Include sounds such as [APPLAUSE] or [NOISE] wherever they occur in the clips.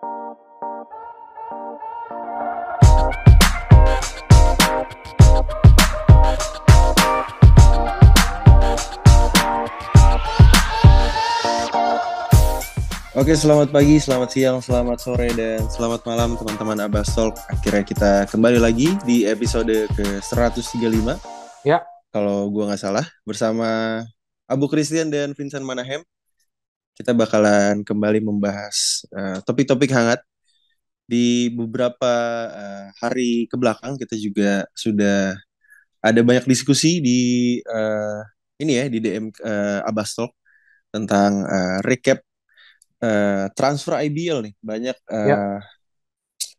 Oke, selamat pagi, selamat siang, selamat sore, dan selamat malam teman-teman Abbas Talk. Akhirnya kita kembali lagi di episode ke-135. Ya. Kalau gua nggak salah, bersama Abu Christian dan Vincent Manahem. Kita bakalan kembali membahas uh, topik-topik hangat. Di beberapa uh, hari ke belakang kita juga sudah ada banyak diskusi di uh, ini ya, di DM uh, Abbas Talk tentang uh, recap uh, transfer IBL nih banyak uh, ya.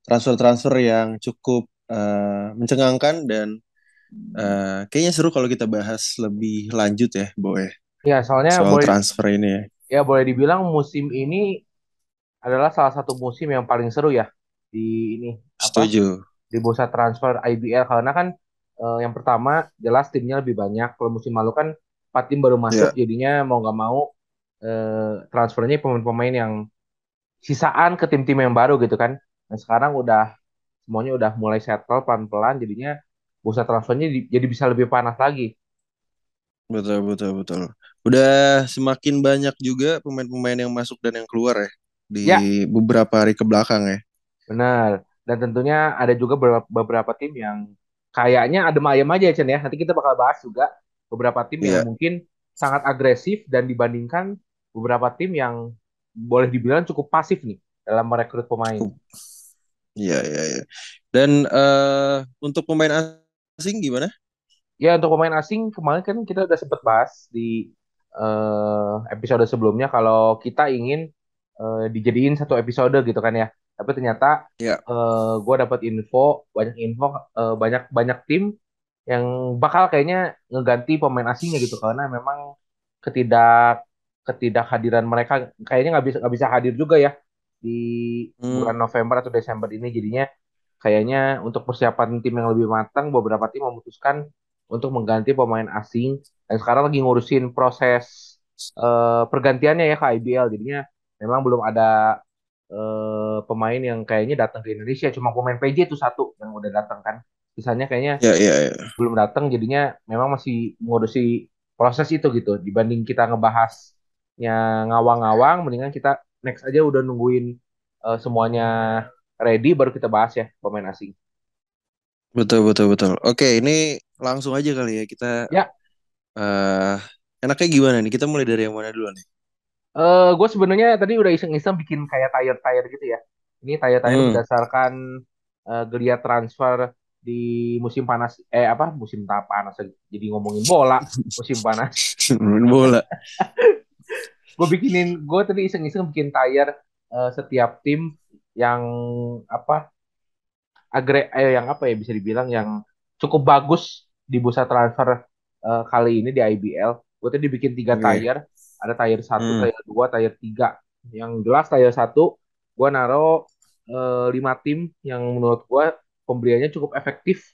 transfer-transfer yang cukup uh, mencengangkan dan uh, kayaknya seru kalau kita bahas lebih lanjut ya, Boy. Ya, soalnya soal boleh, transfer ini ya. Ya, boleh dibilang musim ini adalah salah satu musim yang paling seru ya di ini. Apa? Setuju. Di bursa transfer IBL karena kan uh, yang pertama jelas timnya lebih banyak. Kalau musim lalu kan empat tim baru masuk, yeah. jadinya mau nggak mau eh, transfernya pemain-pemain yang sisaan ke tim-tim yang baru gitu kan. Dan sekarang udah semuanya udah mulai settle pelan-pelan jadinya bursa transfernya jadi bisa lebih panas lagi. Betul betul betul. Udah semakin banyak juga pemain-pemain yang masuk dan yang keluar ya di ya. beberapa hari ke belakang ya. Benar. Dan tentunya ada juga beberapa, beberapa tim yang kayaknya ada ayam aja Chen ya. Nanti kita bakal bahas juga beberapa tim yeah. yang mungkin sangat agresif dan dibandingkan beberapa tim yang boleh dibilang cukup pasif nih dalam merekrut pemain. Iya iya iya. Dan uh, untuk pemain asing gimana? Ya untuk pemain asing kemarin kan kita udah sempet bahas di uh, episode sebelumnya kalau kita ingin uh, dijadiin satu episode gitu kan ya. Tapi ternyata yeah. Ya. uh, gue dapat info banyak info uh, banyak banyak tim yang bakal kayaknya ngeganti pemain asingnya gitu karena memang ketidak ketidakhadiran mereka kayaknya nggak bisa nggak bisa hadir juga ya di hmm. bulan November atau Desember ini jadinya kayaknya untuk persiapan tim yang lebih matang beberapa tim memutuskan untuk mengganti pemain asing dan sekarang lagi ngurusin proses uh, pergantiannya ya ke IBL jadinya memang belum ada uh, pemain yang kayaknya datang ke Indonesia cuma pemain PJ itu satu yang udah datang kan sisanya kayaknya yeah, yeah, yeah. belum datang jadinya memang masih ngurusi proses itu gitu dibanding kita ngebahas yang ngawang-ngawang mendingan kita next aja udah nungguin uh, semuanya ready baru kita bahas ya pemain asing. Betul betul betul. Oke, ini langsung aja kali ya kita Ya. Uh, enaknya gimana nih? Kita mulai dari yang mana dulu nih? Eh, uh, gue sebenarnya tadi udah iseng-iseng bikin kayak tire-tire gitu ya. Ini tire-tire hmm. berdasarkan uh, geliat transfer di musim panas eh apa musim tak panas jadi ngomongin bola [LAUGHS] musim panas bola [LAUGHS] gue bikinin gue tadi iseng-iseng bikin tire uh, setiap tim yang apa agre eh, yang apa ya bisa dibilang yang cukup bagus di bursa transfer uh, kali ini di IBL gue tadi bikin tiga okay. tire ada tire satu hmm. tire dua tire tiga yang jelas tire satu gue naro uh, lima tim yang menurut gue pembeliannya cukup efektif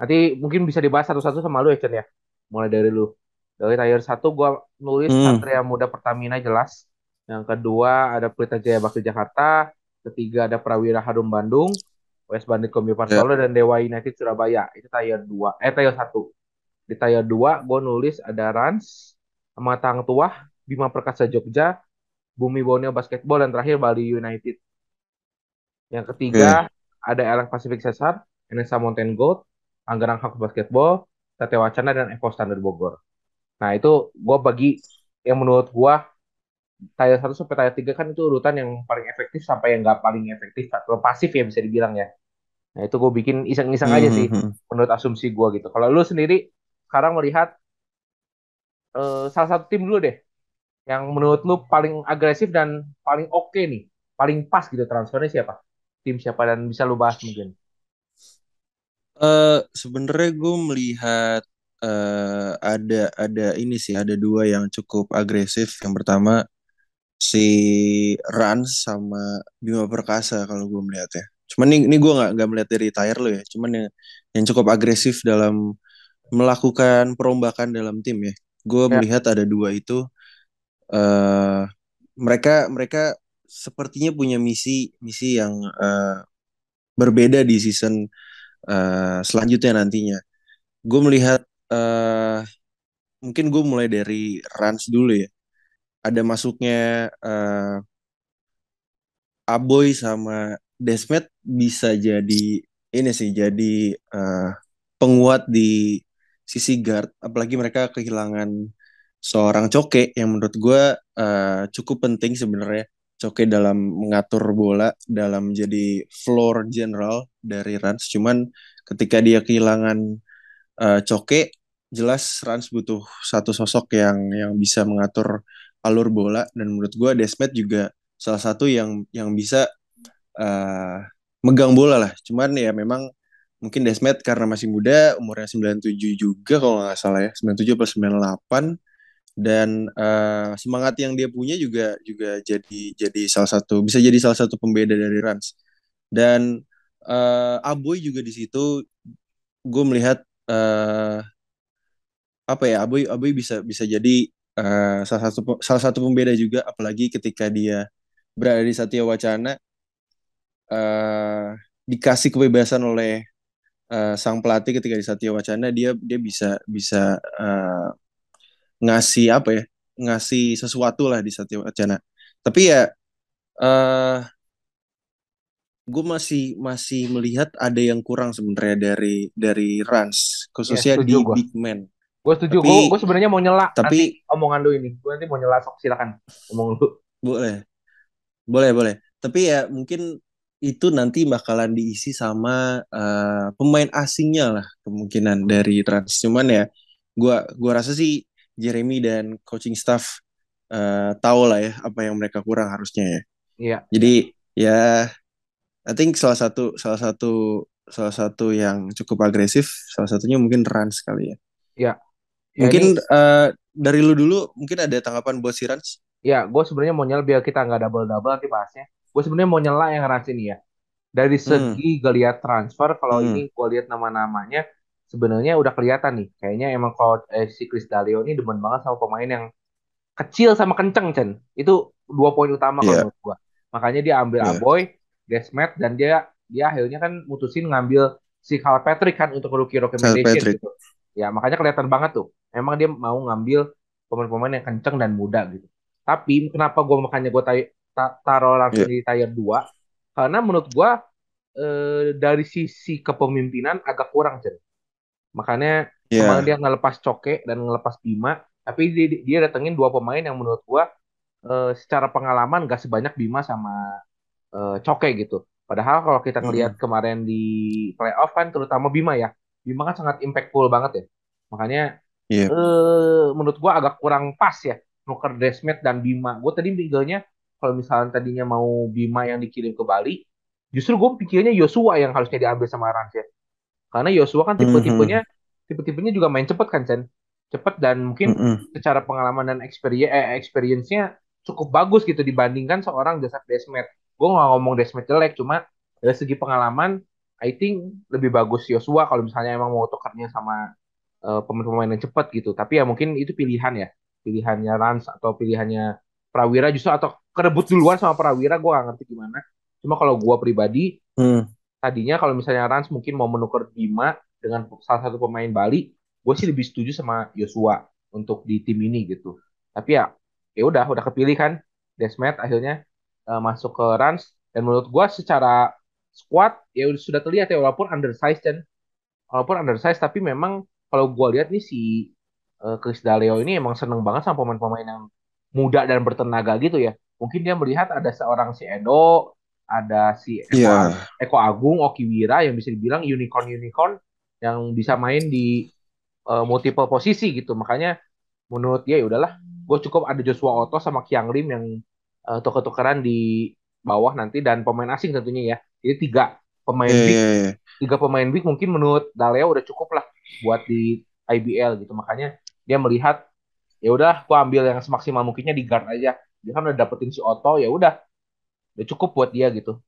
nanti mungkin bisa dibahas satu-satu sama lu ya Chen ya mulai dari lu dari tier satu gue nulis hmm. Satria Muda Pertamina jelas. Yang kedua ada Pelita Jaya Bakti Jakarta. Ketiga ada Prawira Harum Bandung. West Bandit Kombi Solo yeah. dan Dewa United Surabaya. Itu tier 2. Eh tier 1. Di tier 2 gue nulis ada Rans, sama Tang Tua, Bima Perkasa Jogja, Bumi Borneo Basketball, dan terakhir Bali United. Yang ketiga yeah. ada Elek Pacific Cesar, NSA Mountain Gold, Anggerang Hawks Basketball, Tate Wacana, dan Evo Standard Bogor. Nah itu gue bagi yang menurut gue tier 1 sampai tier 3 kan itu urutan yang paling efektif sampai yang nggak paling efektif atau pasif ya bisa dibilang ya. Nah itu gue bikin iseng-iseng aja sih mm -hmm. menurut asumsi gue gitu. Kalau lu sendiri sekarang melihat uh, salah satu tim dulu deh yang menurut lu paling agresif dan paling oke okay nih, paling pas gitu transfernya siapa? Tim siapa dan bisa lu bahas mungkin? Uh, sebenarnya gue melihat uh, ada ada ini sih ada dua yang cukup agresif. Yang pertama si Rans sama Bima Perkasa kalau gue melihat ya. Cuman ini, ini gue nggak nggak melihat dari tire lo ya. Cuman yang yang cukup agresif dalam melakukan perombakan dalam tim ya. Gue ya. melihat ada dua itu. Uh, mereka mereka sepertinya punya misi misi yang uh, berbeda di season uh, selanjutnya nantinya. Gue melihat uh, mungkin gue mulai dari Rans dulu ya. Ada masuknya uh, Aboy sama Desmet bisa jadi ini sih jadi uh, penguat di sisi guard apalagi mereka kehilangan seorang Coke yang menurut gue uh, cukup penting sebenarnya. Coke dalam mengatur bola dalam jadi floor general dari Rans. Cuman ketika dia kehilangan uh, Coke jelas Rans butuh satu sosok yang yang bisa mengatur alur bola. Dan menurut gue Desmet juga salah satu yang yang bisa uh, megang bola lah. Cuman ya memang mungkin Desmet karena masih muda, umurnya 97 juga kalau nggak salah ya, 97 plus 98 dan uh, semangat yang dia punya juga juga jadi jadi salah satu bisa jadi salah satu pembeda dari Rans. Dan uh, Aboy juga di situ gue melihat uh, apa ya Aboy Aboy bisa bisa jadi uh, salah satu salah satu pembeda juga apalagi ketika dia berada di Satya Wacana uh, dikasih kebebasan oleh uh, sang pelatih ketika di Satya Wacana dia dia bisa bisa uh, ngasih apa ya ngasih sesuatu lah di Satya Wacana. Tapi ya uh, gue masih masih melihat ada yang kurang sebenarnya dari dari Rans khususnya ya, di gua. big man. Gue setuju. Gue gue sebenarnya mau nyela tapi nanti omongan lu ini. Gue nanti mau nyela sok silakan. Omong lu. Boleh. Boleh boleh. Tapi ya mungkin itu nanti bakalan diisi sama uh, pemain asingnya lah kemungkinan dari Trans. Cuman ya gua gua rasa sih Jeremy dan coaching staff uh, tahu lah ya apa yang mereka kurang harusnya ya. Iya. Jadi ya I think salah satu salah satu salah satu yang cukup agresif salah satunya mungkin Rans kali ya. Iya. Ya, mungkin ini... uh, dari lu dulu mungkin ada tanggapan buat si Rans? Ya, gue sebenarnya mau nyel biar kita nggak double double nanti bahasnya gue sebenarnya mau nyela yang ngeras ini ya dari hmm. segi hmm. geliat transfer kalau hmm. ini gue lihat nama-namanya sebenarnya udah kelihatan nih kayaknya emang kalau eh, si Chris Dalio ini demen banget sama pemain yang kecil sama kenceng Chen itu dua poin utama yeah. kalau iya. menurut gue makanya dia ambil yeah. Aboy Desmet dan dia dia akhirnya kan mutusin ngambil si Carl Patrick kan untuk rookie recommendation gitu ya makanya kelihatan banget tuh emang dia mau ngambil pemain-pemain yang kenceng dan muda gitu tapi kenapa gue makanya gue taruh langsung yeah. di tier 2 karena menurut gua eh, dari sisi kepemimpinan agak kurang Jen. Makanya yeah. kemarin dia ngelepas Coke dan ngelepas Bima, tapi dia, dia datengin dua pemain yang menurut gua eh, secara pengalaman gak sebanyak Bima sama eh, Coke gitu. Padahal kalau kita ngelihat mm. kemarin di playoff kan terutama Bima ya, Bima kan sangat impactful banget ya. Makanya yeah. eh, menurut gua agak kurang pas ya nuker Desmet dan Bima. Gue tadi pinggulnya kalau misalnya tadinya mau Bima yang dikirim ke Bali, justru gue pikirnya Yosua yang harusnya diambil sama Rans ya. Karena Yosua kan tipe-tipenya mm-hmm. tipe-tipenya juga main cepet kan Chen. Cepet dan mungkin mm-hmm. secara pengalaman dan experience eh, experience-nya cukup bagus gitu dibandingkan seorang Joseph Desmet. Gue gak ngomong Desmet jelek, cuma dari segi pengalaman I think lebih bagus Yosua kalau misalnya emang mau tukarnya sama uh, pemain-pemain yang cepat gitu. Tapi ya mungkin itu pilihan ya. Pilihannya Rans atau pilihannya Prawira justru atau kerebut duluan sama Prawira gue gak ngerti gimana. Cuma kalau gue pribadi hmm. tadinya kalau misalnya Rans mungkin mau menukar Bima dengan salah satu pemain Bali gue sih lebih setuju sama Joshua untuk di tim ini gitu. Tapi ya ya udah udah kepilih kan Desmet akhirnya uh, masuk ke Rans. Dan menurut gue secara squad ya sudah terlihat ya walaupun undersized dan walaupun undersized tapi memang kalau gue lihat nih si uh, Chris Daleo ini emang seneng banget sama pemain-pemain yang muda dan bertenaga gitu ya. Mungkin dia melihat ada seorang si Edo, ada si Eko, yeah. Eko Agung, Okiwira yang bisa dibilang unicorn-unicorn yang bisa main di uh, multiple posisi gitu. Makanya menurut dia ya udahlah, gue cukup ada Joshua Otto sama Kiang Lim yang uh, tuker-tukeran di bawah nanti dan pemain asing tentunya ya. Jadi tiga pemain yeah, big, yeah, yeah. tiga pemain big mungkin menurut Daleo udah cukup lah buat di IBL gitu. Makanya dia melihat ya udah gua ambil yang semaksimal mungkinnya di guard aja. Dia kan udah dapetin si Otto ya udah. Udah cukup buat dia gitu.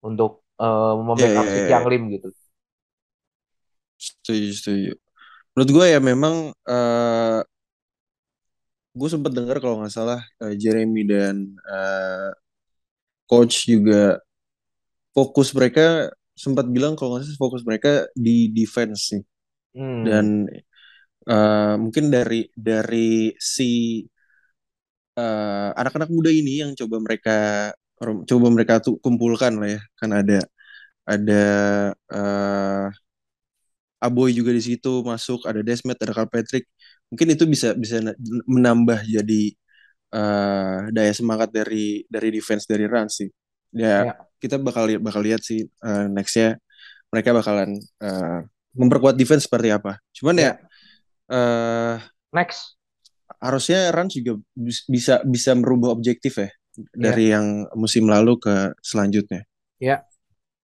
Untuk uh, membackup yeah, yeah, si yeah. Lim gitu. Setuju setuju. Menurut gue ya memang uh, eh, gue sempat dengar kalau nggak salah uh, Jeremy dan uh, coach juga fokus mereka sempat bilang kalau nggak salah fokus mereka di defense sih. Hmm. dan uh, mungkin dari dari si uh, anak-anak muda ini yang coba mereka coba mereka tuh kumpulkan lah ya. Kan ada ada uh, Aboy juga di situ masuk ada Desmet ada Carl Patrick. Mungkin itu bisa bisa menambah jadi uh, daya semangat dari dari defense dari Rans sih. Ya, ya. kita bakal bakal lihat sih uh, nextnya mereka bakalan uh, memperkuat defense seperti apa. Cuman ya, ya uh, next harusnya Rans juga bisa bisa merubah objektif ya dari yeah. yang musim lalu ke selanjutnya. Ya. Yeah.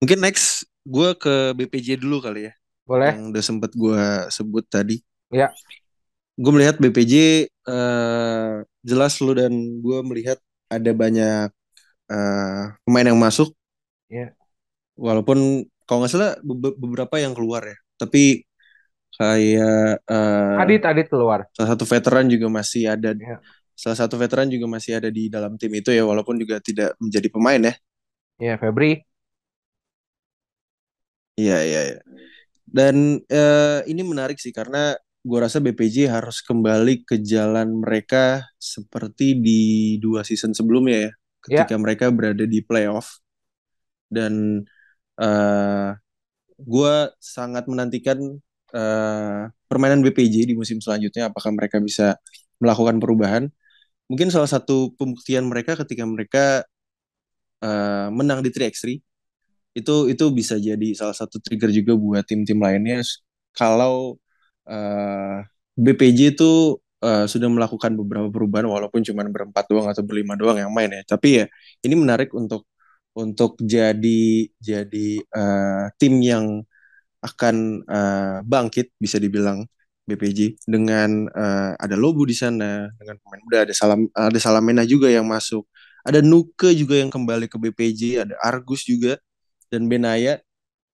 Mungkin next gue ke BPJ dulu kali ya. Boleh. Yang udah sempet gue sebut tadi. Ya. Yeah. Gue melihat BPJ uh, jelas lu dan gue melihat ada banyak uh, pemain yang masuk. Ya. Yeah. Walaupun kalau nggak salah beberapa yang keluar ya. Tapi kayak uh, Adit Adit keluar. Salah satu veteran juga masih ada. Yeah salah satu veteran juga masih ada di dalam tim itu ya walaupun juga tidak menjadi pemain ya. Iya, Febri. Iya, iya, iya. Dan uh, ini menarik sih karena gue rasa BPJ harus kembali ke jalan mereka seperti di dua season sebelumnya ya, ketika ya. mereka berada di playoff. Dan uh, gue sangat menantikan uh, permainan BPJ di musim selanjutnya. Apakah mereka bisa melakukan perubahan? mungkin salah satu pembuktian mereka ketika mereka uh, menang di 3x3 itu itu bisa jadi salah satu trigger juga buat tim-tim lainnya kalau uh, eh, BPJ itu uh, sudah melakukan beberapa perubahan walaupun cuma berempat doang atau berlima doang yang main ya tapi ya ini menarik untuk untuk jadi jadi uh, tim yang akan uh, bangkit bisa dibilang BPJ dengan uh, ada Lobu di sana dengan pemain muda ada Salam ada Salamena juga yang masuk ada Nuke juga yang kembali ke BPJ ada Argus juga dan Benaya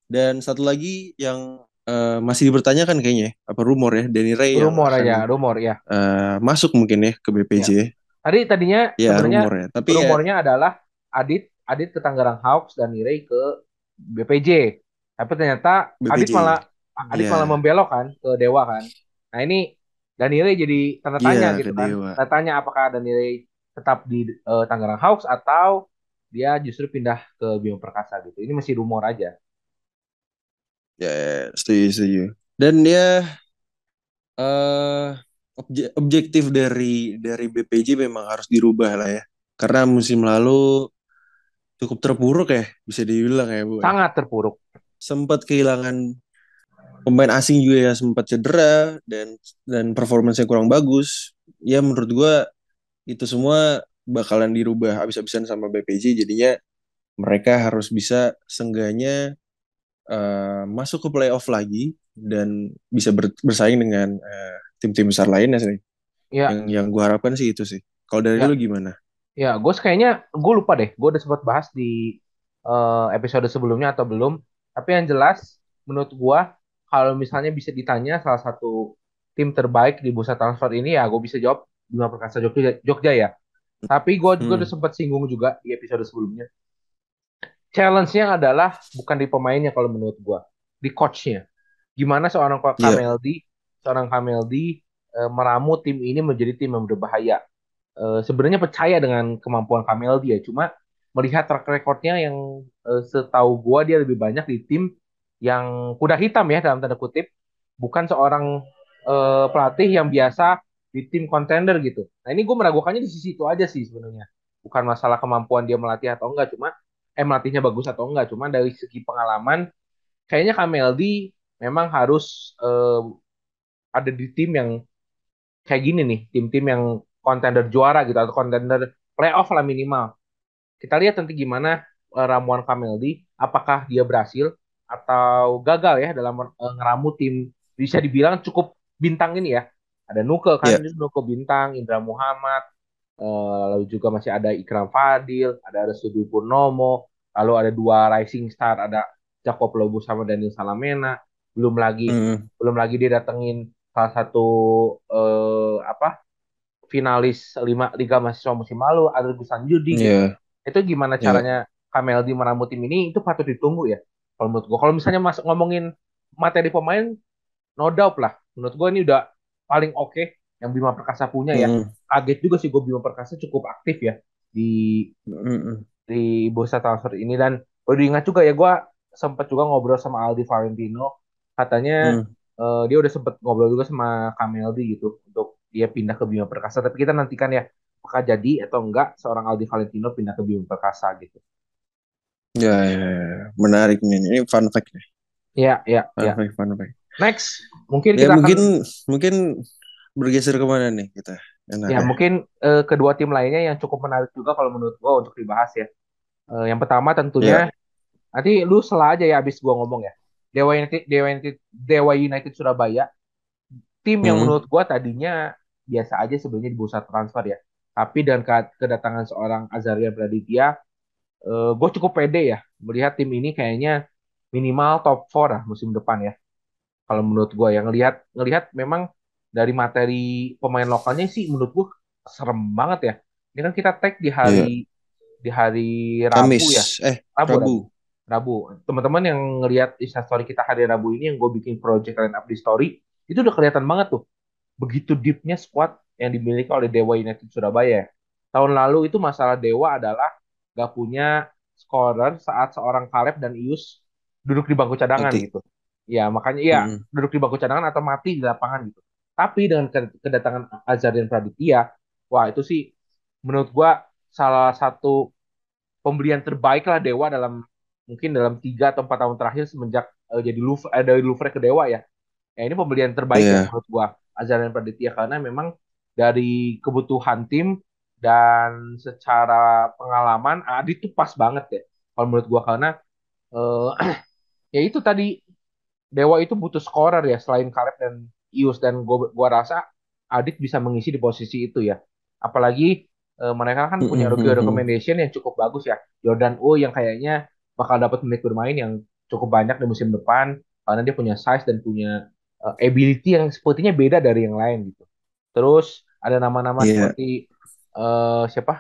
dan satu lagi yang uh, masih dipertanyakan kayaknya apa rumor ya Denny Ray rumor aja rumor ya uh, masuk mungkin ya ke BPJ ya. tadi tadinya ya, sebenarnya rumor ya. Tapi ya rumornya ya, adalah Adit Adit ke Tangerang Hawks dan Ray ke BPJ tapi ternyata BPJ. Adit malah Adit yeah. malah membelok kan ke Dewa kan Nah ini Danile jadi tanda tanya yeah, gitu kan. Tanda tanya apakah Danile tetap di uh, Tangerang Hawks atau dia justru pindah ke Bima Perkasa gitu. Ini masih rumor aja. Ya, yeah, setuju, setuju. Dan dia uh, obje objektif dari dari BPJ memang harus dirubah lah ya. Karena musim lalu cukup terpuruk ya, bisa dibilang ya, Bu. Sangat terpuruk. Sempat kehilangan pemain asing juga ya sempat cedera dan dan performanya kurang bagus. Ya menurut gue itu semua bakalan dirubah habis-habisan sama BPJ jadinya mereka harus bisa sengganya uh, masuk ke playoff lagi dan bisa ber, bersaing dengan uh, tim-tim besar lainnya sih. Ya. yang yang gue harapkan sih itu sih. Kalau dari ya. lu gimana? Ya gue kayaknya gue lupa deh. Gue udah sempat bahas di uh, episode sebelumnya atau belum tapi yang jelas menurut gue kalau misalnya bisa ditanya salah satu tim terbaik di bursa transfer ini ya gue bisa jawab Bima Perkasa Jogja, Jogja ya. Tapi gue juga hmm. udah sempat singgung juga di episode sebelumnya. Challenge-nya adalah bukan di pemainnya kalau menurut gue, di coach-nya. Gimana seorang yeah. Kameldi, seorang Kameldi uh, meramu tim ini menjadi tim yang berbahaya. Uh, Sebenarnya percaya dengan kemampuan Kameldi ya, cuma melihat track record-nya yang uh, setahu gue dia lebih banyak di tim yang kuda hitam ya dalam tanda kutip, bukan seorang uh, pelatih yang biasa di tim kontender gitu. Nah ini gue meragukannya di sisi itu aja sih sebenarnya. Bukan masalah kemampuan dia melatih atau enggak, cuma eh melatihnya bagus atau enggak, cuma dari segi pengalaman kayaknya Kameldi memang harus uh, ada di tim yang kayak gini nih, tim-tim yang kontender juara gitu atau kontender playoff lah minimal. Kita lihat nanti gimana ramuan Kameldi, apakah dia berhasil atau gagal ya dalam uh, ngeramu tim bisa dibilang cukup bintang ini ya. Ada Nuke kan, yeah. Nuke bintang, Indra Muhammad, uh, lalu juga masih ada Ikram Fadil, ada Resudi Purnomo, lalu ada dua rising star, ada Jacob Lobu sama Daniel Salamena, belum lagi mm. belum lagi dia datengin salah satu uh, apa finalis lima liga mahasiswa musim lalu, ada Gusan Judi. Yeah. Itu gimana Ya. caranya Kameldi meramu tim ini itu patut ditunggu ya. Kalau menurut gue. Kalau misalnya mas ngomongin materi pemain, no doubt lah. Menurut gue ini udah paling oke okay yang Bima Perkasa punya ya. Mm, Kaget juga sih gue Bima Perkasa cukup aktif ya di mm, di bursa transfer ini dan udah ingat juga ya gue sempat juga ngobrol sama Aldi Valentino katanya mm. eh, dia udah sempet ngobrol juga sama Kameldi gitu untuk dia pindah ke Bima Perkasa tapi kita nantikan ya apakah jadi atau enggak seorang Aldi Valentino pindah ke Bima Perkasa gitu Ya, ya, ya. menarik nih. Ini fun fact nih. ya ya Fun ya fact, fun fact. next mungkin Ya kita mungkin akan mungkin bergeser ke mana nih kita? Enak ya ya. mungkin eh, kedua tim lainnya yang cukup menarik juga kalau menurut gue untuk dibahas ya Eh, yang pertama Ya. tentunya nanti lu salah aja ya abis gue ngomong ya Dewa United Dewa United Dewa United Surabaya tim yang Mm, menurut gua tadinya biasa aja sebenarnya di bursa transfer ya. Tapi dengan ke- kedatangan seorang Azaria Praditya, eh, gue cukup pede ya melihat tim ini kayaknya minimal top 4 lah musim depan ya. Kalau menurut gua yang ngelihat ngelihat memang dari materi pemain lokalnya sih menurut gua serem banget ya. Ini kan kita tag di hari Iya. di hari Kamis. Rabu ya. Eh, Rabu, Rabu. Rabu. Rabu. Teman-teman yang ngelihat instastory kita hari Rabu ini yang gue bikin project line up di story, itu udah kelihatan banget tuh. Begitu deepnya squad yang dimiliki oleh Dewa United Surabaya. Tahun lalu itu masalah Dewa adalah gak punya scorer saat seorang Kaleb dan Ius duduk di bangku cadangan Mati. gitu. Ya makanya iya Mm, duduk di bangku cadangan atau mati di lapangan gitu. Tapi dengan ke- kedatangan Azhar dan Praditya, wah itu sih menurut gua salah satu pembelian terbaik lah Dewa dalam mungkin dalam tiga atau empat tahun terakhir semenjak eh, jadi Louvre, eh, dari Louvre ke Dewa ya. Ya ini pembelian terbaik ya Iya. menurut gua Azhar dan Praditya karena memang dari kebutuhan tim dan secara pengalaman Adit tuh pas banget ya. Kalau menurut gua karena eh, [CLEARS THROAT] ya itu tadi Dewa itu butuh scorer ya selain Caleb dan Ius dan gua, gua rasa Adit bisa mengisi di posisi itu ya. Apalagi eh, mereka kan punya rookie mm, mm. recommendation yang cukup bagus ya. Jordan U yang kayaknya bakal dapat menit bermain yang cukup banyak di musim depan karena dia punya size dan punya eh, ability yang sepertinya beda dari yang lain gitu. Terus ada nama-nama Iya. seperti eh, siapa?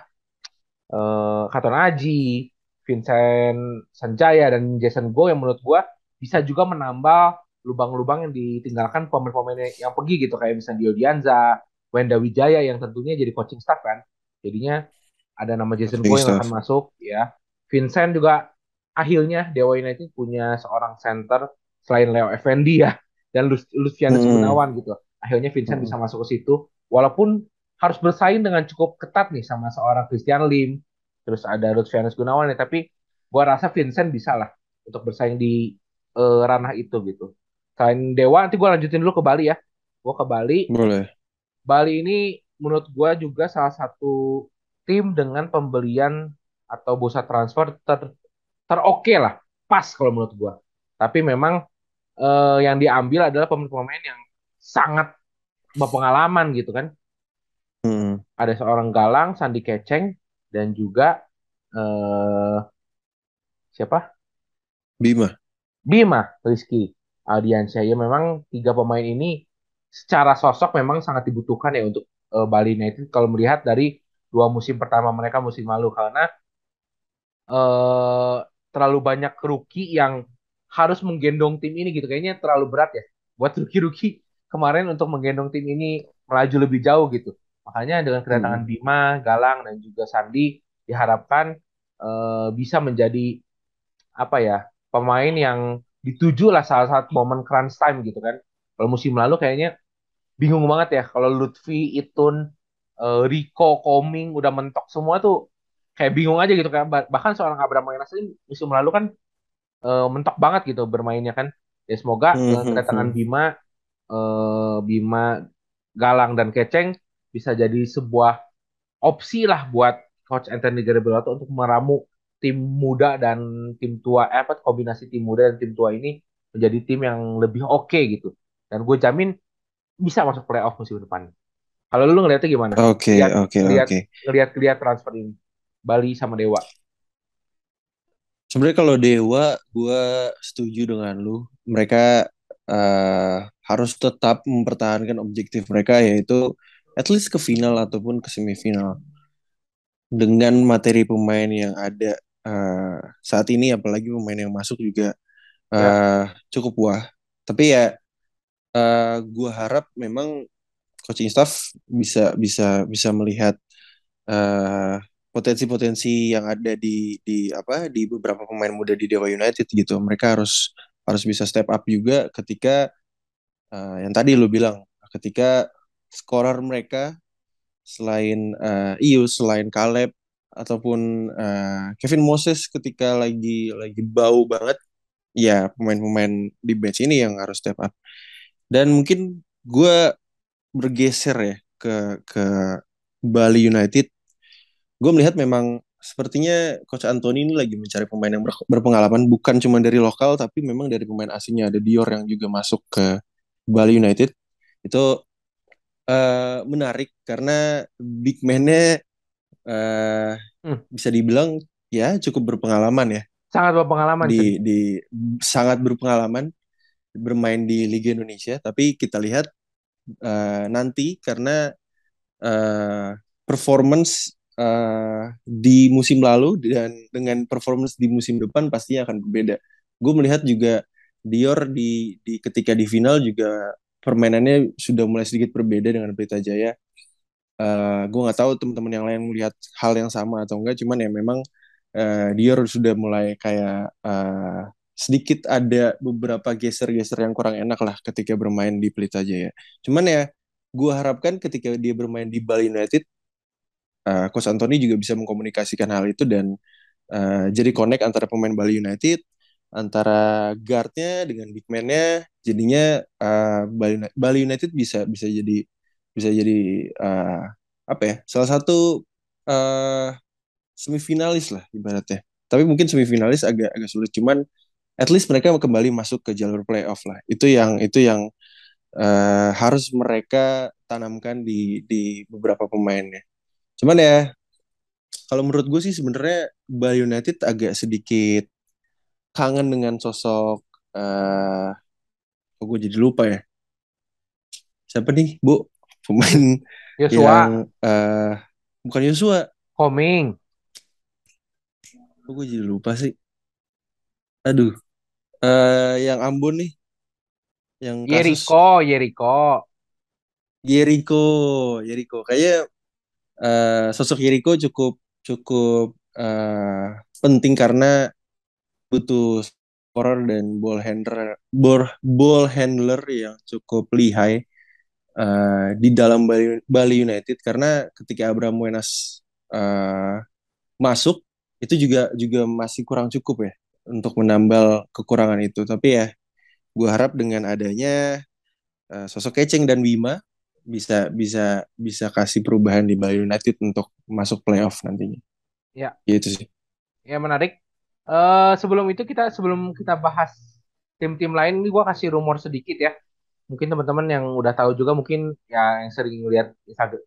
eh Katon Aji, Vincent Sanjaya dan Jason Go yang menurut gua bisa juga menambal lubang-lubang yang ditinggalkan pemain-pemain yang pergi gitu kayak misalnya Dio Dianza, Wenda Wijaya yang tentunya jadi coaching staff kan. Jadinya ada nama Jason Go yang akan masuk ya. Vincent juga akhirnya Dewa United punya seorang center selain Leo Effendi ya dan Lu- Lucianus Mm, Gunawan gitu. Akhirnya Vincent mm. bisa masuk ke situ walaupun harus bersaing dengan cukup ketat nih sama seorang Christian Lim, terus ada Lucianus Gunawan nih, tapi gua rasa Vincent bisa lah untuk bersaing di eh, ranah itu gitu. Selain Dewa, nanti gua lanjutin dulu ke Bali ya. Gua ke Bali. Boleh. Bali ini menurut gua juga salah satu tim dengan pembelian atau bursa transfer ter teroke lah, pas kalau menurut gua. Tapi memang eh, yang diambil adalah pemain-pemain yang sangat berpengalaman gitu kan Mm. ada seorang Galang, Sandi Keceng, dan juga eh, siapa? Bima. Bima Rizky Aldiansyah. Ya memang tiga pemain ini secara sosok memang sangat dibutuhkan ya untuk eh, Bali United kalau melihat dari dua musim pertama mereka musim lalu karena eh, terlalu banyak rookie yang harus menggendong tim ini gitu. Kayaknya terlalu berat ya buat rookie-rookie kemarin untuk menggendong tim ini melaju lebih jauh gitu. Makanya dengan kedatangan Mm. Bima, Galang, dan juga Sandi diharapkan eh, bisa menjadi apa ya pemain yang dituju lah salah satu momen crunch time gitu kan. Kalau musim lalu kayaknya bingung banget ya kalau Lutfi, Itun, eh, Rico, Koming udah mentok semua tuh kayak bingung aja gitu kan. Bah- Bahkan seorang Abraham Mainas ini musim lalu kan eh, mentok banget gitu bermainnya kan. Ya semoga Mm, dengan mm, kedatangan mm. Bima, eh, Bima, Galang dan Keceng bisa jadi sebuah opsi lah buat Coach Anthony Garibelotto untuk meramu tim muda dan tim tua, eh, apa kombinasi tim muda dan tim tua ini menjadi tim yang lebih oke gitu. Dan gue jamin bisa masuk playoff musim depan. Kalau lu ngeliatnya gimana? Oke, oke, lihat, oke. ngeliat, ngeliat transfer ini. Bali sama Dewa. Sebenarnya kalau Dewa, gue setuju dengan lu. Mereka eh, harus tetap mempertahankan objektif mereka yaitu at least ke final ataupun ke semifinal. dengan materi pemain yang ada uh, saat ini apalagi pemain yang masuk juga Ya. uh, cukup wah. Tapi ya uh, gue harap memang coaching staff bisa bisa bisa melihat uh, potensi-potensi yang ada di di apa di beberapa pemain muda di Dewa United gitu. Mereka harus harus bisa step up juga ketika uh, yang tadi lo bilang ketika scorer mereka selain uh, Ius, selain Caleb ataupun uh, Kevin Moses ketika lagi lagi bau banget, ya pemain-pemain di bench ini yang harus step up. Dan mungkin gue bergeser ya ke ke Bali United. Gue melihat memang sepertinya Coach Anthony ini lagi mencari pemain yang berpengalaman bukan cuma dari lokal tapi memang dari pemain asingnya ada Dior yang juga masuk ke Bali United itu uh, menarik karena big man-nya uh, hmm. bisa dibilang ya cukup berpengalaman ya sangat berpengalaman di di sangat berpengalaman bermain di Liga Indonesia tapi kita lihat uh, nanti karena uh, performance uh, di musim lalu dan dengan performance di musim depan pastinya akan berbeda. Gue melihat juga Dior di, di ketika di final juga permainannya sudah mulai sedikit berbeda dengan Pelita Jaya. Uh, gue nggak tahu teman-teman yang lain melihat hal yang sama atau enggak, cuman ya memang uh, Dior sudah mulai kayak uh, sedikit ada beberapa geser-geser yang kurang enak lah ketika bermain di Pelita Jaya. Cuman ya gue harapkan ketika dia bermain di Bali United, uh, Coach Anthony juga bisa mengkomunikasikan hal itu dan uh, jadi connect antara pemain Bali United, antara guardnya dengan big man-nya, jadinya uh, Bali, Bali United bisa bisa jadi bisa jadi uh, apa ya salah satu uh, semifinalis lah ibaratnya. Tapi mungkin semifinalis agak agak sulit, cuman at least mereka kembali masuk ke jalur playoff lah. Itu yang itu yang uh, harus mereka tanamkan di di beberapa pemainnya. Cuman ya kalau menurut gue sih sebenarnya Bali United agak sedikit kangen dengan sosok uh, oh gue jadi lupa ya? Siapa nih bu? Pemain Yosua. yang uh, bukan Yosua. Koming oh, gue jadi lupa sih? Aduh. Uh, yang Ambon nih. Yang kasus Yeriko Yeriko. Yeriko Yeriko. Kayak uh, sosok Yeriko cukup cukup uh, penting karena butuh scorer dan ball handler ball, ball handler yang cukup lihai uh, di dalam Bali, Bali United karena ketika Abraham Wenas uh, masuk itu juga juga masih kurang cukup ya untuk menambal kekurangan itu tapi ya gue harap dengan adanya uh, sosok Keceng dan Bima bisa bisa bisa kasih perubahan di Bali United untuk masuk playoff nantinya. Ya. Gitu sih. Ya menarik. Uh, sebelum itu kita sebelum kita bahas tim-tim lain ini gue kasih rumor sedikit ya. Mungkin teman-teman yang udah tahu juga mungkin ya yang sering lihat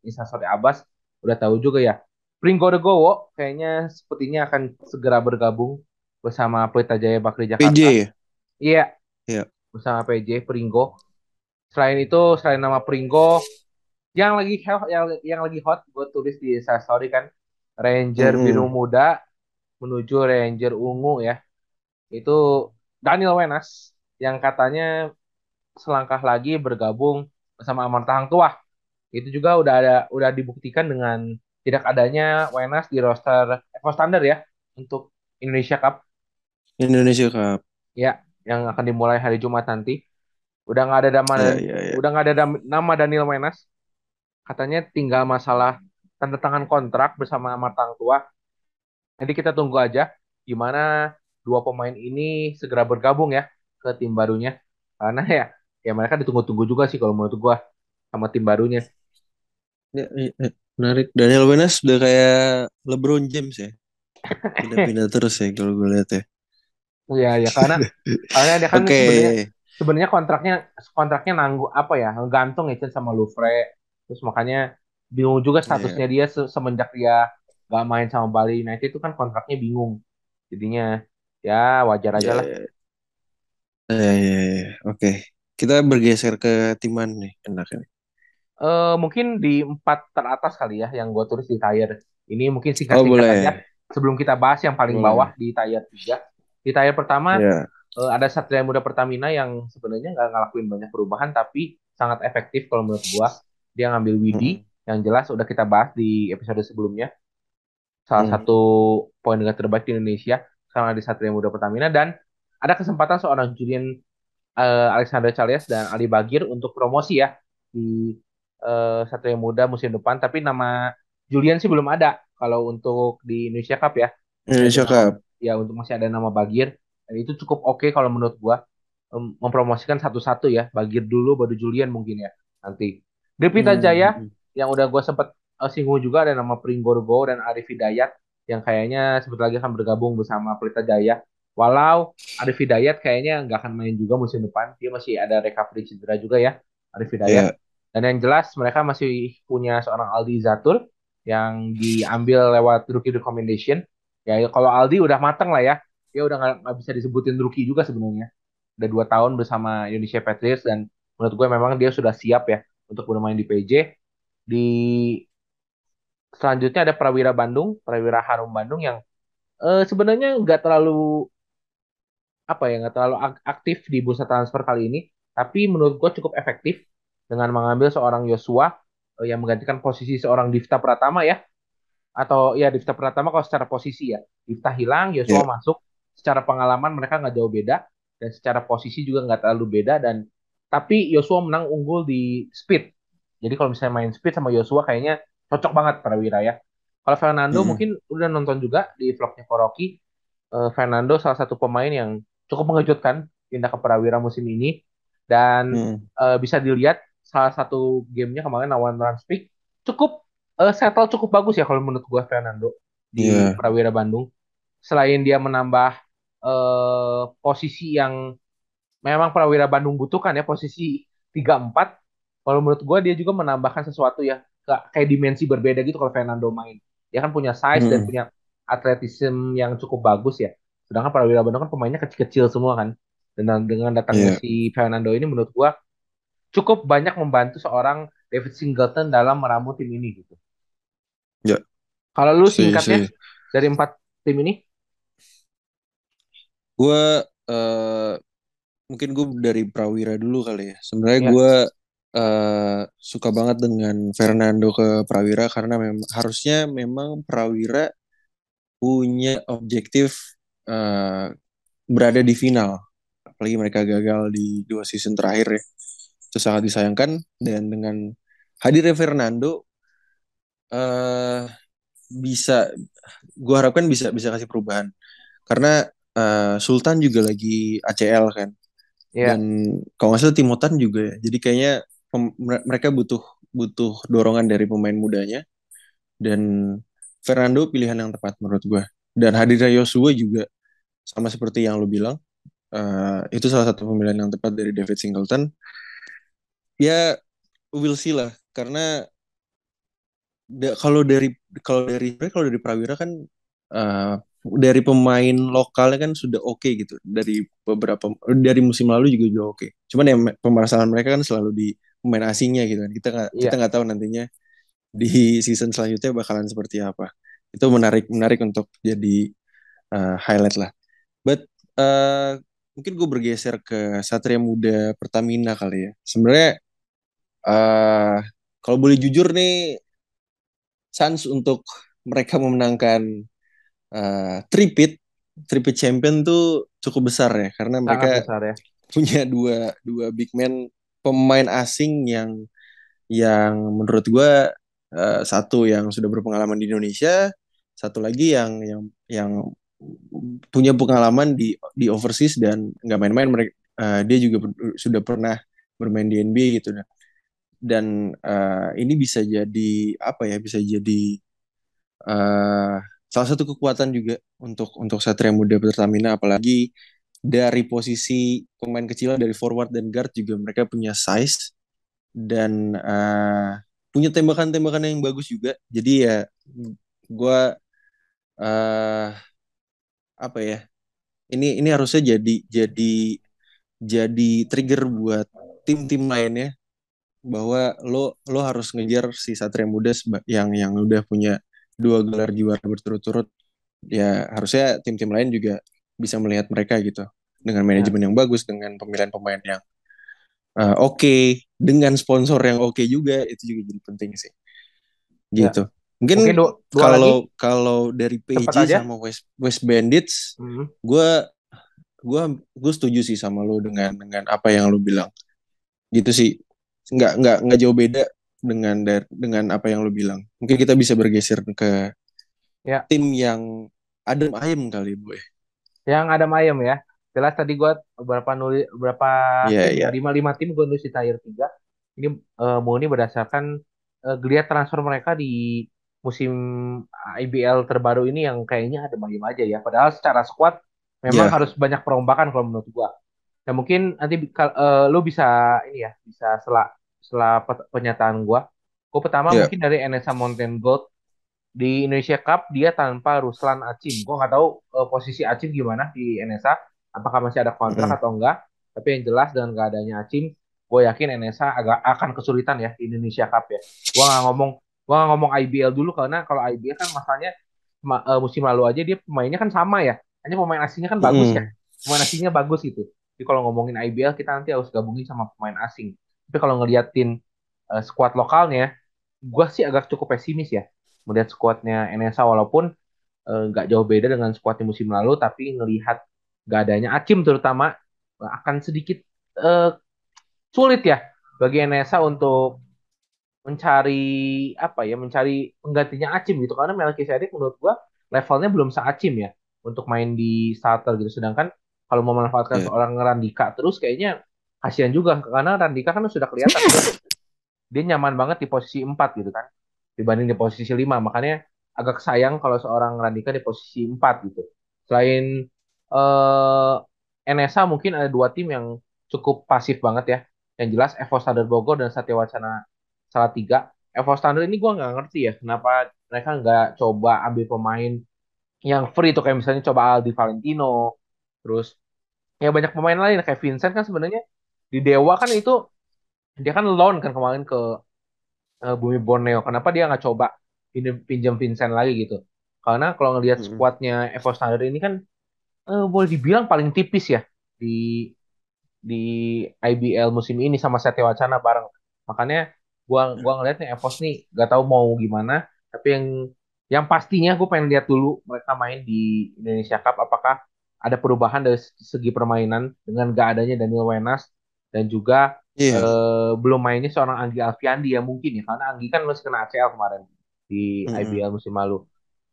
Instastory Abbas udah tahu juga ya. Pringgo de Gowo kayaknya sepertinya akan segera bergabung bersama Pelita Jaya Bakri Jakarta. PJ ya? Iya. Iya. Bersama PJ Pringgo. Selain itu selain nama Pringgo yang lagi yang yang lagi hot gue tulis di Instastory kan Ranger mm -hmm. biru muda menuju Ranger ungu ya. Itu Daniel Wenas yang katanya selangkah lagi bergabung bersama Amarta Hang Tuah. Itu juga udah ada udah dibuktikan dengan tidak adanya Wenas di roster Evo Standard ya untuk Indonesia Cup. Indonesia Cup. Ya, yang akan dimulai hari Jumat nanti. Udah nggak ada nama yeah, yeah, yeah. udah nggak ada nama Daniel Wenas. Katanya tinggal masalah tanda tangan kontrak bersama Amarta Hang Tuah Nanti kita tunggu aja gimana dua pemain ini segera bergabung ya ke tim barunya. Karena ya ya mereka ditunggu-tunggu juga sih kalau menurut gua sama tim barunya. Ya, ya, ya. menarik. Daniel Wenas udah kayak LeBron James ya. [LAUGHS] Pindah-pindah terus ya kalau gue lihat ya. Iya, ya karena [LAUGHS] karena dia kan okay. sebenarnya sebenarnya kontraknya kontraknya nanggu apa ya? gantung ya sama Louvre. Terus makanya bingung juga statusnya yeah. dia semenjak dia gak main sama Bali United itu kan kontraknya bingung. Jadinya ya wajar aja yeah, lah. Ya, ya, ya, ya. Oke. Kita bergeser ke tim mana nih enaknya? Uh, mungkin di empat teratas kali ya yang gue tulis di tire. Ini mungkin singkat-singkat oh, aja sebelum kita bahas yang paling boleh. bawah di tier 3. Di tier pertama yeah. uh, ada Satria Muda Pertamina yang sebenarnya nggak ngelakuin banyak perubahan tapi sangat efektif kalau menurut gua. Dia ngambil Widi hmm. yang jelas udah kita bahas di episode sebelumnya. Salah hmm. satu poin terbaik di Indonesia sekarang di Satria Muda Pertamina dan ada kesempatan seorang Julian uh, Alexander Charles dan Ali Bagir untuk promosi ya di uh, Satria Muda musim depan. Tapi nama Julian sih belum ada kalau untuk di Indonesia Cup ya. Indonesia Cup. Ya untuk masih ada nama Bagir. Dan itu cukup oke okay kalau menurut gua um, mempromosikan satu-satu ya. Bagir dulu baru Julian mungkin ya nanti. Devita hmm. Jaya hmm, yang udah gua sempet singgung juga ada nama Pringgorgo dan Arif Hidayat yang kayaknya sebentar lagi akan bergabung bersama Pelita Jaya Walau Arif Hidayat kayaknya nggak akan main juga musim depan. Dia masih ada recovery cedera juga ya, Arif Hidayat. Yeah. Dan yang jelas mereka masih punya seorang Aldi Zatur yang diambil lewat rookie recommendation. Ya kalau Aldi udah mateng lah ya, dia udah nggak bisa disebutin rookie juga sebenarnya. Udah dua tahun bersama Indonesia Patriots dan menurut gue memang dia sudah siap ya untuk bermain di PJ. Di selanjutnya ada Prawira Bandung, Prawira Harum Bandung yang uh, sebenarnya nggak terlalu apa ya nggak terlalu aktif di bursa transfer kali ini tapi menurut gue cukup efektif dengan mengambil seorang Yosua uh, yang menggantikan posisi seorang Difta Pratama ya. Atau ya Difta Pratama kalau secara posisi ya. Difta hilang Yosua yeah. masuk. Secara pengalaman mereka nggak jauh beda dan secara posisi juga nggak terlalu beda dan tapi Yosua menang unggul di speed. Jadi kalau misalnya main speed sama Yosua kayaknya cocok banget para ya kalau Fernando hmm. mungkin udah nonton juga di vlognya Koroki uh, Fernando salah satu pemain yang cukup mengejutkan pindah ke Prawira musim ini dan hmm. uh, bisa dilihat salah satu gamenya kemarin lawan Transpik cukup uh, settle cukup bagus ya kalau menurut gue Fernando di yeah. Prawira Bandung selain dia menambah uh, posisi yang memang Prawira Bandung butuhkan ya posisi 3-4 kalau menurut gue dia juga menambahkan sesuatu ya kayak dimensi berbeda gitu kalau Fernando main dia kan punya size hmm. dan punya atletisme yang cukup bagus ya Sedangkan para Wira Bandung kan pemainnya kecil-kecil semua kan. Dan dengan datangnya yeah. si Fernando ini menurut gua cukup banyak membantu seorang David Singleton dalam meramu tim ini gitu. Ya. Yeah. Kalau lu singkatnya si, si. dari empat tim ini? Gua uh, mungkin gue dari Prawira dulu kali ya. Sebenarnya yeah. gue uh, suka banget dengan Fernando ke Prawira karena memang harusnya memang Prawira punya objektif uh, berada di final. Apalagi mereka gagal di dua season terakhir ya. Itu sangat disayangkan dan dengan hadirnya Fernando uh, bisa gue harapkan bisa bisa kasih perubahan. Karena uh, Sultan juga lagi ACL kan. Yeah. dan kalau nggak salah Timotan juga ya. Jadi kayaknya mereka butuh butuh dorongan dari pemain mudanya. Dan Fernando pilihan yang tepat menurut gue dan hadirnya Yosua juga sama seperti yang lu bilang uh, itu salah satu pemilihan yang tepat dari David Singleton. Ya we'll see lah. Karena da, kalau dari kalau dari kalau dari Prawira kan uh, dari pemain lokalnya kan sudah oke okay gitu. Dari beberapa dari musim lalu juga juga oke. Okay. cuman ya pemerasan mereka kan selalu di pemain asingnya gitu kan kita nggak yeah. kita nggak tahu nantinya di season selanjutnya bakalan seperti apa itu menarik menarik untuk jadi uh, highlight lah But uh, mungkin gue bergeser ke Satria Muda Pertamina kali ya. Sebenarnya uh, kalau boleh jujur nih, chance untuk mereka memenangkan uh, tripit, tripit champion tuh cukup besar ya, karena mereka besar ya. punya dua dua big man pemain asing yang yang menurut gue uh, satu yang sudah berpengalaman di Indonesia, satu lagi yang yang yang punya pengalaman di di overseas dan nggak main-main mereka uh, dia juga sudah pernah bermain di NBA gitu. Dan dan uh, ini bisa jadi apa ya bisa jadi uh, salah satu kekuatan juga untuk untuk Satria Muda Pertamina apalagi dari posisi pemain kecil dari forward dan guard juga mereka punya size dan uh, punya tembakan-tembakan yang bagus juga. Jadi ya gue uh, apa ya ini ini harusnya jadi jadi jadi trigger buat tim-tim lainnya bahwa lo lo harus ngejar si Satria Muda yang yang udah punya dua gelar juara berturut-turut. Ya harusnya tim-tim lain juga bisa melihat mereka gitu. Dengan Ya, manajemen yang bagus dengan pemilihan pemain yang uh, oke okay, dengan sponsor yang oke okay juga itu juga jadi penting sih. Ya. gitu. Mungkin mungkin dua, dua lagi. kalau kalau dari aja. sama West West Bandits Hmm. gue gue gue setuju sih sama lo dengan dengan apa yang lo bilang. Gitu sih. Nggak nggak nggak jauh beda dengan dengan apa yang lo bilang. Mungkin kita bisa bergeser ke Ya, tim yang adem ayem kali bu ya yang ada Mayem ya. Jelas tadi gue beberapa nulis beberapa iya tim ya iya lima lima tim gue nulis di tier 3. Ini eh, murni berdasarkan eh, geliat transfer mereka di musim IBL terbaru ini yang kayaknya ada Mayem aja ya. Padahal secara squad memang iya harus banyak perombakan kalau menurut gue. Ya mungkin nanti eh, lu bisa ini ya bisa setelah setelah pernyataan gue. Gue pertama iya mungkin dari NSA Mountain Gold di Indonesia Cup dia tanpa Ruslan Acim. Gue nggak tahu eh, posisi Acim gimana di NSA, apakah masih ada kontrak Mm-mm. atau enggak. Tapi yang jelas dengan gak adanya Acim, gue yakin NSA agak akan kesulitan ya di Indonesia Cup ya. Gue nggak ngomong gue nggak ngomong IBL dulu karena kalau IBL kan masalahnya ma- eh, musim lalu aja dia pemainnya kan sama ya. Hanya pemain asingnya kan bagus ya. Pemain asingnya bagus gitu. Jadi kalau ngomongin IBL kita nanti harus gabungin sama pemain asing. Tapi kalau ngeliatin eh, skuad lokalnya, gue sih agak cukup pesimis ya melihat skuadnya NSA walaupun eh, nggak jauh beda dengan skuadnya musim lalu tapi ngelihat nggak adanya Akim terutama eh, akan sedikit eh, sulit ya bagi NSA untuk mencari apa ya mencari penggantinya Acim gitu. Karena Melkisedek menurut gua levelnya belum se-Acim ya untuk main di starter gitu. Sedangkan kalau memanfaatkan iya. seorang Randika terus kayaknya kasihan juga. Karena Randika kan sudah kelihatan [LAUGHS] dia nyaman banget di posisi 4 gitu kan dibanding di posisi 5 makanya agak sayang kalau seorang Randika di posisi 4 gitu. Selain eh NSA mungkin ada dua tim yang cukup pasif banget ya. Yang jelas Evo Standard Bogor dan Satya Wacana Salatiga. Evo Standard ini gue nggak ngerti ya kenapa mereka nggak coba ambil pemain yang free tuh. Kayak misalnya coba Aldi Valentino terus ya banyak pemain lain. Kayak Vincent kan sebenarnya di Dewa kan itu dia kan loan kan kemarin ke Bumi Borneo. Kenapa dia nggak coba pinjem Vincent lagi gitu? Karena kalau ngelihat Mm-mm. skuadnya Evo Standard ini kan eh, boleh dibilang paling tipis ya di di IBL musim ini sama Satya Wacana bareng. Makanya gua gua ngelihatnya Evos nih gak tahu mau gimana, tapi yang yang pastinya gue pengen lihat dulu mereka main di Indonesia Cup apakah ada perubahan dari segi permainan dengan gak adanya Daniel Wenas dan juga iya eh, belum mainnya seorang Anggi Alfiandi ya mungkin ya karena Anggi kan masih kena ACL kemarin di Mm-mm. IBL musim lalu.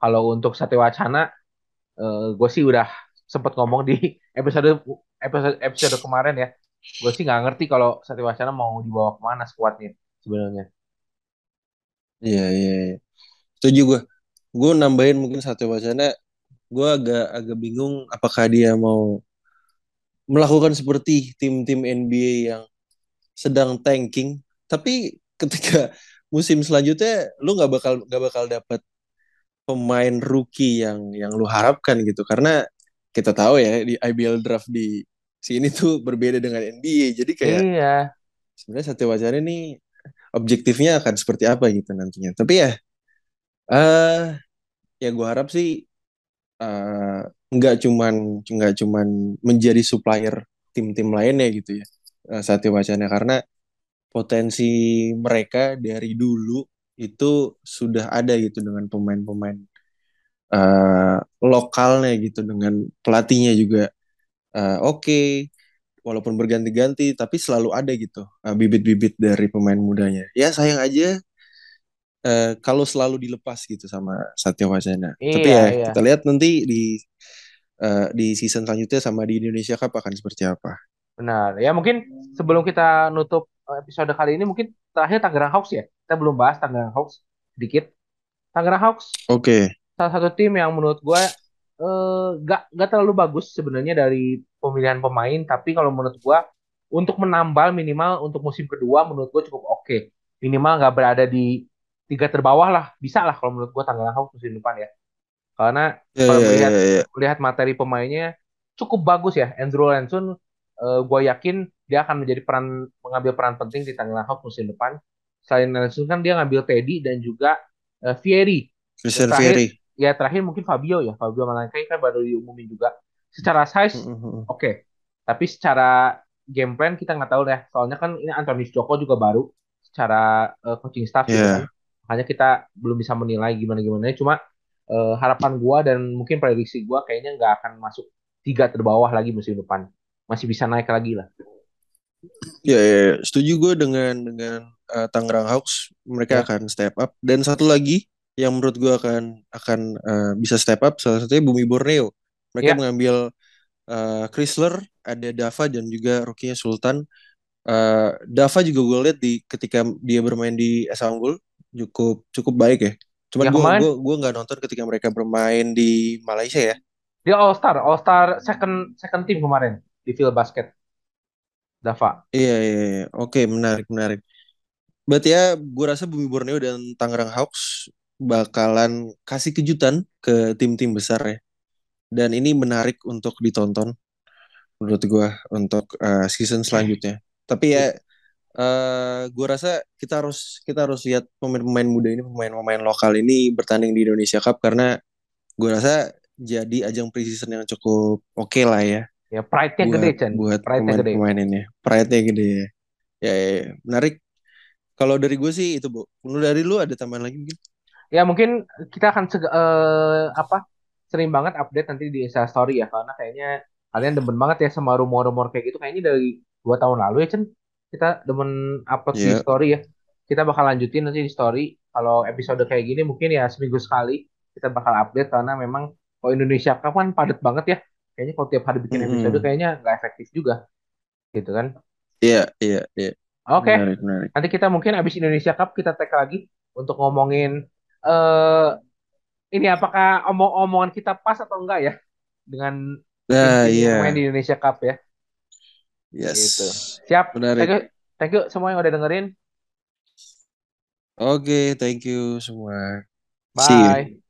Kalau untuk Satya Wacana gue sih udah sempet ngomong di episode episode episode kemarin ya. Gue sih nggak ngerti kalau Satya Wacana mau dibawa ke mana skuadnya sebenarnya. iya iya iya. setuju gue gue nambahin mungkin satu wacana gue agak agak bingung apakah dia mau melakukan seperti tim-tim NBA yang sedang tanking. Tapi ketika musim selanjutnya lu nggak bakal nggak bakal dapat pemain rookie yang yang lu harapkan gitu. Karena kita tahu ya di IBL draft di sini tuh berbeda dengan NBA jadi kayak Iya, sebenarnya Satya Wacana ini objektifnya akan seperti apa gitu nantinya. Tapi ya eh ya gue harap sih eh, nggak cuman nggak cuman menjadi supplier tim-tim lainnya gitu ya Satya Wacana. Karena potensi mereka dari dulu itu sudah ada gitu dengan pemain-pemain eh, lokalnya gitu dengan pelatihnya juga. Eh, oke walaupun berganti-ganti tapi selalu ada gitu eh, bibit-bibit dari pemain mudanya. Ya sayang aja eh, kalau selalu dilepas gitu sama Satya Wacana. Tapi iya, ya iya, kita lihat nanti di eh, di season selanjutnya sama di Indonesia Cup akan seperti apa benar. Ya mungkin sebelum kita nutup eh, episode kali ini mungkin terakhir Tangerang Hawks ya. Kita belum bahas Tangerang Hawks sedikit. Tangerang Hawks oke salah satu tim yang menurut gue eh, gak, gak terlalu bagus sebenarnya dari pemilihan pemain, tapi kalau menurut gue untuk menambal minimal untuk musim kedua menurut gue cukup oke. Minimal nggak berada di tiga terbawah lah, bisa lah kalau menurut gue Tangerang Hawks musim depan ya. Karena ya kalau ya melihat ya ya melihat materi pemainnya cukup bagus ya. Andrew Lansun, gue yakin dia akan menjadi peran mengambil peran penting di Tangerang Hawks musim depan. Selain Lansun kan dia ngambil Teddy dan juga eh, Fieri terakhir Vieri. ya terakhir mungkin Fabio ya. Fabio Malankai kan baru diumumin juga. Secara size Mm-mm. oke. Tapi secara game plan kita nggak tahu deh. Soalnya kan ini Antonis Joko juga baru secara eh, coaching staff gitu kan. Ya, Makanya kita belum bisa menilai gimana-gimana. Cuma eh, harapan gua dan mungkin prediksi gua kayaknya nggak akan masuk tiga terbawah lagi musim depan. Masih bisa naik lagi lah. ya, ya, ya. setuju gue dengan dengan uh, Tangerang Hawks. Mereka Ya. akan step up. Dan satu lagi yang menurut gue akan akan uh, bisa step up, salah satunya Bumi Borneo. Mereka Ya. mengambil uh, Chrysler, ada Dava dan juga rookie-nya Sultan. Uh, Dava juga gue lihat di ketika dia bermain di SA Unggul cukup cukup baik ya. Cuman Ya, gue gue gue nggak nonton ketika mereka bermain di Malaysia ya. Dia All Star, All Star second second team kemarin di Phil Basket. Dava. Iya, iya, iya. Oke, menarik, menarik. Berarti ya, gue rasa Bumi Borneo dan Tangerang Hawks bakalan kasih kejutan ke tim-tim besar ya. Dan ini menarik untuk ditonton, menurut gue, untuk uh, season selanjutnya. Tapi ya, uh, gue rasa kita harus kita harus lihat pemain-pemain muda ini, pemain-pemain lokal ini bertanding di Indonesia Cup karena gue rasa jadi ajang preseason yang cukup oke lah ya Ya pride-nya buat gede, Chen. buat Pride-nya gede. pemain-pemain ini. Pride-nya gede ya. Ya, ya, ya. menarik. Kalau dari gue sih itu, Bu. Menurut dari lu ada tambahan lagi mungkin? Ya mungkin kita akan eh, apa sering banget update nanti di Insta Story ya karena kayaknya kalian demen banget ya sama rumor-rumor kayak gitu kayaknya dari dua tahun lalu ya Chen kita demen upload di Iya. story ya kita bakal lanjutin nanti di story kalau episode kayak gini mungkin ya seminggu sekali kita bakal update karena memang kalau Indonesia kapan padat banget ya kayaknya kalau tiap hari bikin Mm-mm. episode kayaknya nggak efektif juga gitu kan Iya, iya, iya. oke Menarik, menarik. nanti kita mungkin abis Indonesia Cup kita tag lagi untuk ngomongin eh ini apakah omong-omongan kita pas atau enggak ya dengan Nah, yang iya. main di Indonesia Cup ya. Yes. Gitu. Siap. Menarik. Thank you, thank you semua yang udah dengerin. Oke, thank you semua. See you. Bye.